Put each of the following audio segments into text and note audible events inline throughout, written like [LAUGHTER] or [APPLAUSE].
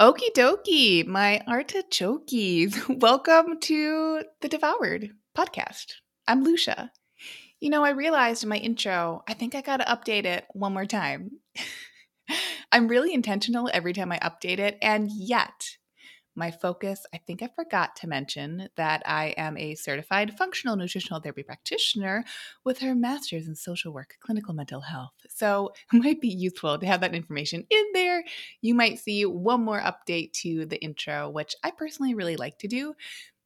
Okie dokie, my artichokes. [LAUGHS] Welcome to the Devoured podcast. I'm Lucia. You know, I realized in my intro, I think I got to update it one more time. [LAUGHS] I'm really intentional every time I update it, and yet my focus, I think I forgot to mention that I am a certified functional nutritional therapy practitioner with her master's in social work, clinical mental health. So [LAUGHS] it might be useful to have that information in there. You might see one more update to the intro, which I personally really like to do.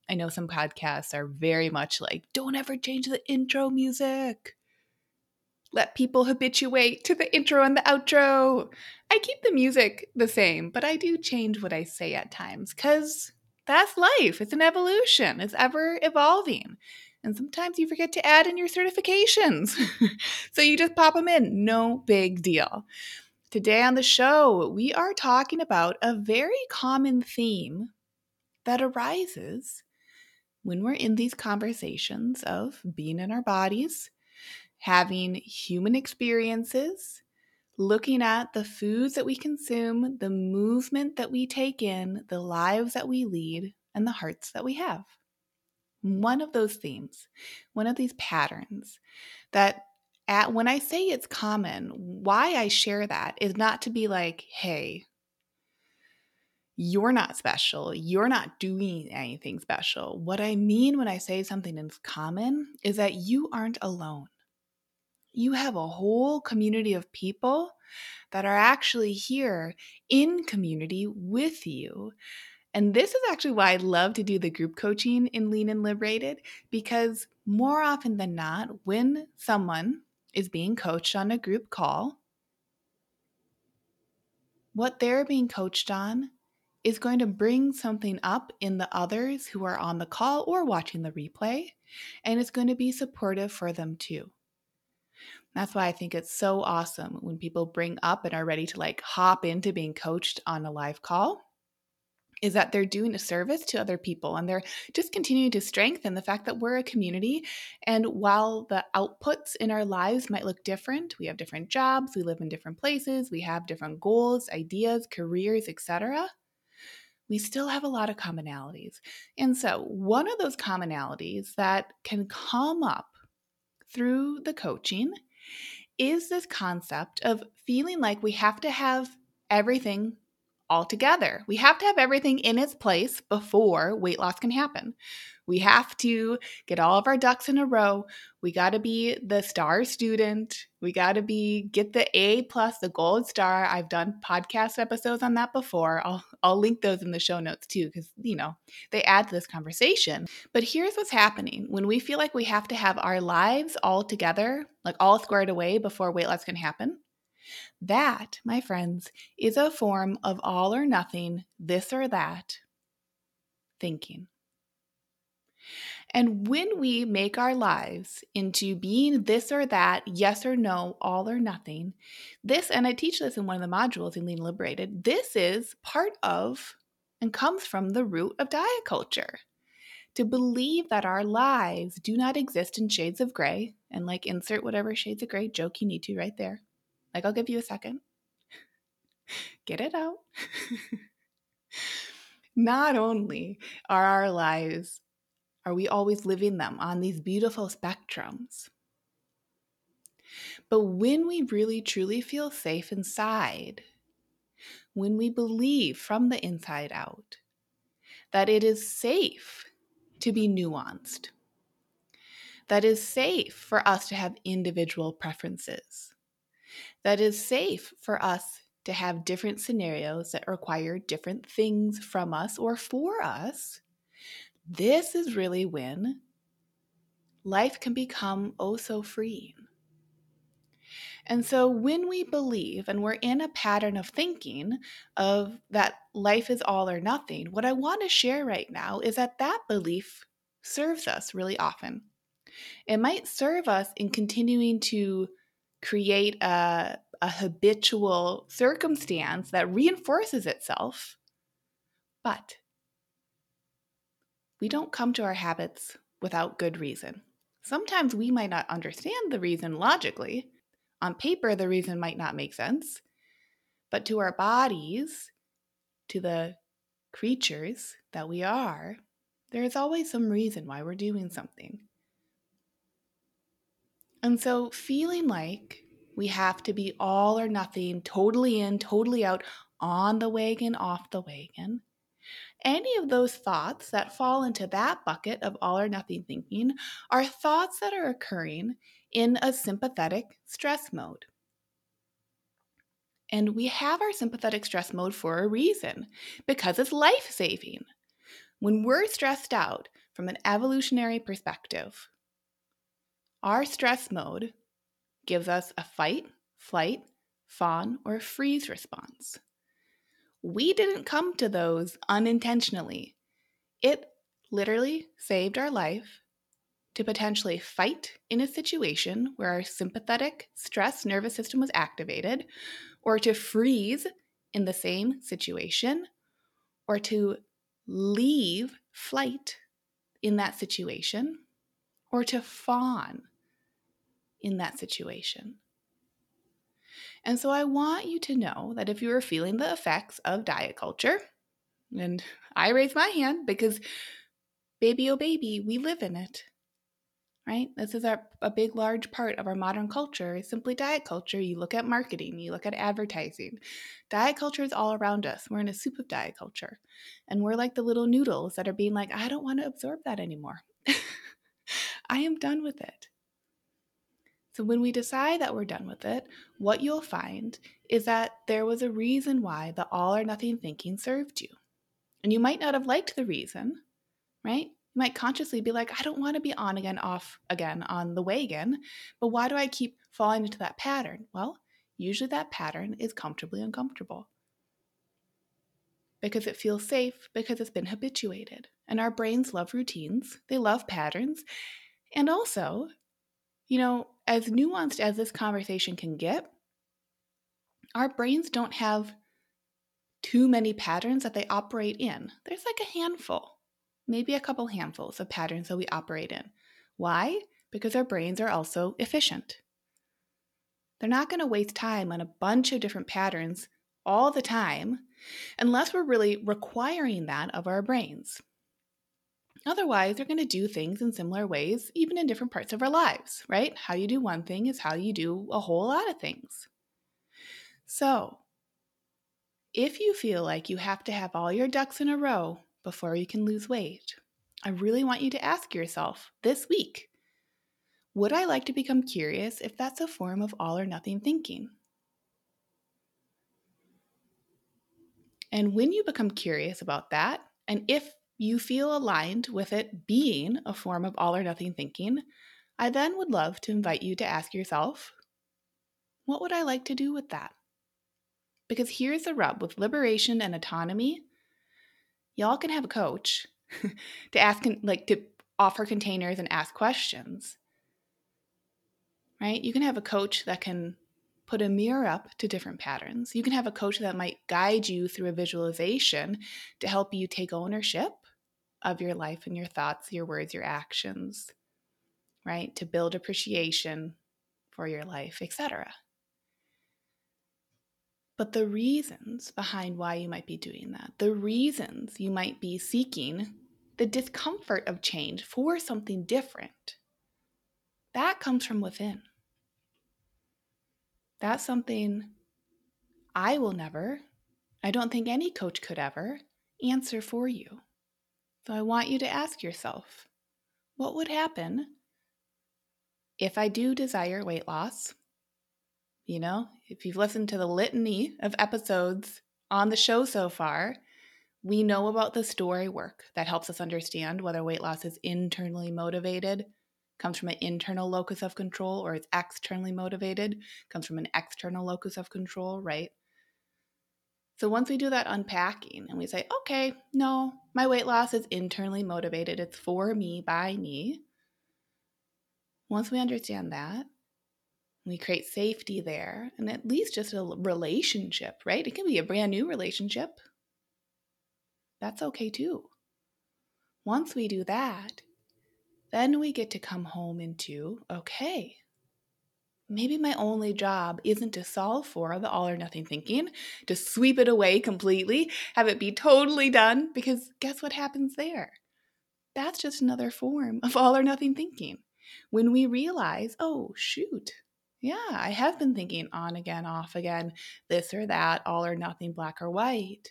I know some podcasts are very much like, don't ever change the intro music let people habituate to the intro and the outro. I keep the music the same, but I do change what I say at times because that's life. It's an evolution, it's ever evolving. And sometimes you forget to add in your certifications. [LAUGHS] so you just pop them in. No big deal. Today on the show, we are talking about a very common theme that arises when we're in these conversations of being in our bodies having human experiences, looking at the foods that we consume, the movement that we take in, the lives that we lead, and the hearts that we have. One of those themes, one of these patterns that at, when I say it's common, why I share that is not to be like, hey, you're not special. You're not doing anything special. What I mean when I say something is common is that you aren't alone you have a whole community of people that are actually here in community with you. And this is actually why I love to do the group coaching in Lean and Liberated because more often than not, when someone is being coached on a group call, what they're being coached on is going to bring something up in the others who are on the call or watching the replay, and it's going to be supportive for them too. That's why I think it's so awesome when people bring up and are ready to like hop into being coached on a live call is that they're doing a service to other people and they're just continuing to strengthen the fact that we're a community. And while the outputs in our lives might look different we have different jobs we live in different places we have different goals ideas careers etc we still have a lot of commonalities. And so one of those commonalities that can come up through the coaching is this concept of feeling like we have to have everything all together. We have to have everything in its place before weight loss can happen. We have to get all of our ducks in a row. We got to be the star student. We got to be get the A plus, the gold star. I've done podcast episodes on that before. I'll I'll link those in the show notes too cuz you know, they add to this conversation. But here's what's happening. When we feel like we have to have our lives all together, like all squared away before weight loss can happen, that, my friends, is a form of all or nothing, this or that thinking. And when we make our lives into being this or that, yes or no, all or nothing, this, and I teach this in one of the modules in Lean Liberated, this is part of and comes from the root of diet culture. To believe that our lives do not exist in shades of gray, and like insert whatever shades of gray joke you need to right there. Like, I'll give you a second. Get it out. Not only are our lives, are we always living them on these beautiful spectrums, but when we really truly feel safe inside, when we believe from the inside out that it is safe to be nuanced, that is safe for us to have individual preferences, that is safe for us to have different scenarios that require different things from us or for us, this is really when life can become oh so freeing. And so when we believe and we're in a pattern of thinking of that life is all or nothing, what I want to share right now is that that belief serves us really often. It might serve us in continuing to create a, a habitual circumstance that reinforces itself, but we don't come to our habits without good reason. Sometimes we might not understand the reason logically. On paper, the reason might not make sense. But to our bodies, to the creatures that we are, there is always some reason why we're doing something. And so, feeling like we have to be all or nothing, totally in, totally out, on the wagon, off the wagon, any of those thoughts that fall into that bucket of all or nothing thinking are thoughts that are occurring in a sympathetic stress mode. And we have our sympathetic stress mode for a reason because it's life saving. When we're stressed out from an evolutionary perspective, our stress mode gives us a fight, flight, fawn, or freeze response. We didn't come to those unintentionally. It literally saved our life to potentially fight in a situation where our sympathetic stress nervous system was activated, or to freeze in the same situation, or to leave flight in that situation, or to fawn in that situation. And so I want you to know that if you are feeling the effects of diet culture, and I raise my hand because baby oh baby, we live in it. Right? This is our, a big, large part of our modern culture is simply diet culture. You look at marketing, you look at advertising. Diet culture is all around us. We're in a soup of diet culture. And we're like the little noodles that are being like, I don't want to absorb that anymore. [LAUGHS] I am done with it. So, when we decide that we're done with it, what you'll find is that there was a reason why the all or nothing thinking served you. And you might not have liked the reason, right? You might consciously be like, I don't want to be on again, off again on the wagon, but why do I keep falling into that pattern? Well, usually that pattern is comfortably uncomfortable because it feels safe, because it's been habituated. And our brains love routines, they love patterns. And also, you know, as nuanced as this conversation can get, our brains don't have too many patterns that they operate in. There's like a handful, maybe a couple handfuls of patterns that we operate in. Why? Because our brains are also efficient. They're not going to waste time on a bunch of different patterns all the time unless we're really requiring that of our brains. Otherwise, they're going to do things in similar ways, even in different parts of our lives, right? How you do one thing is how you do a whole lot of things. So, if you feel like you have to have all your ducks in a row before you can lose weight, I really want you to ask yourself this week Would I like to become curious if that's a form of all or nothing thinking? And when you become curious about that, and if you feel aligned with it being a form of all or nothing thinking, I then would love to invite you to ask yourself, what would I like to do with that? Because here's the rub with liberation and autonomy y'all can have a coach [LAUGHS] to ask, like, to offer containers and ask questions. Right? You can have a coach that can put a mirror up to different patterns. You can have a coach that might guide you through a visualization to help you take ownership of your life and your thoughts, your words, your actions, right? To build appreciation for your life, etc. But the reasons behind why you might be doing that, the reasons you might be seeking the discomfort of change for something different, that comes from within. That's something I will never, I don't think any coach could ever answer for you. So I want you to ask yourself what would happen if I do desire weight loss? You know, if you've listened to the litany of episodes on the show so far, we know about the story work that helps us understand whether weight loss is internally motivated, comes from an internal locus of control or it's externally motivated, comes from an external locus of control, right? So once we do that unpacking and we say, okay, no, my weight loss is internally motivated, it's for me, by me. Once we understand that, we create safety there and at least just a relationship, right? It can be a brand new relationship. That's okay too. Once we do that, then we get to come home into okay, maybe my only job isn't to solve for the all or nothing thinking, to sweep it away completely, have it be totally done, because guess what happens there? That's just another form of all or nothing thinking. When we realize, oh, shoot, yeah, I have been thinking on again, off again, this or that, all or nothing, black or white.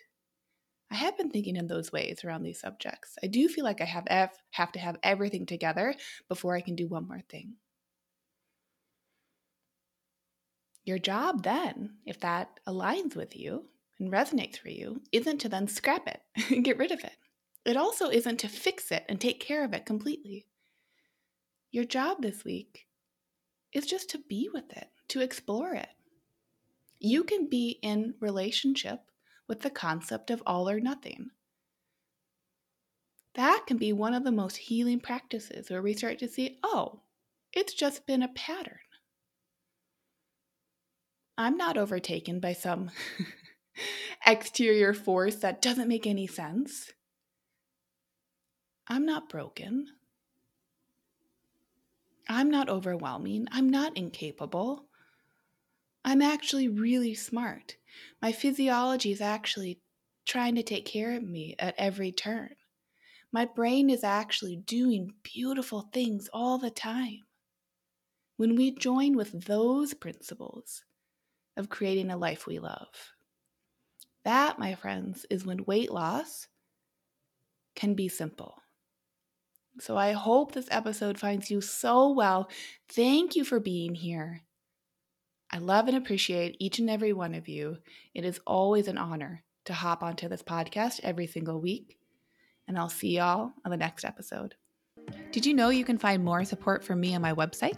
I have been thinking in those ways around these subjects. I do feel like I have, have to have everything together before I can do one more thing. Your job then, if that aligns with you and resonates for you, isn't to then scrap it [LAUGHS] and get rid of it. It also isn't to fix it and take care of it completely. Your job this week is just to be with it, to explore it. You can be in relationship with the concept of all or nothing. That can be one of the most healing practices where we start to see, oh, it's just been a pattern. I'm not overtaken by some [LAUGHS] exterior force that doesn't make any sense. I'm not broken. I'm not overwhelming. I'm not incapable. I'm actually really smart. My physiology is actually trying to take care of me at every turn. My brain is actually doing beautiful things all the time. When we join with those principles, of creating a life we love. That, my friends, is when weight loss can be simple. So I hope this episode finds you so well. Thank you for being here. I love and appreciate each and every one of you. It is always an honor to hop onto this podcast every single week. And I'll see y'all on the next episode. Did you know you can find more support from me on my website?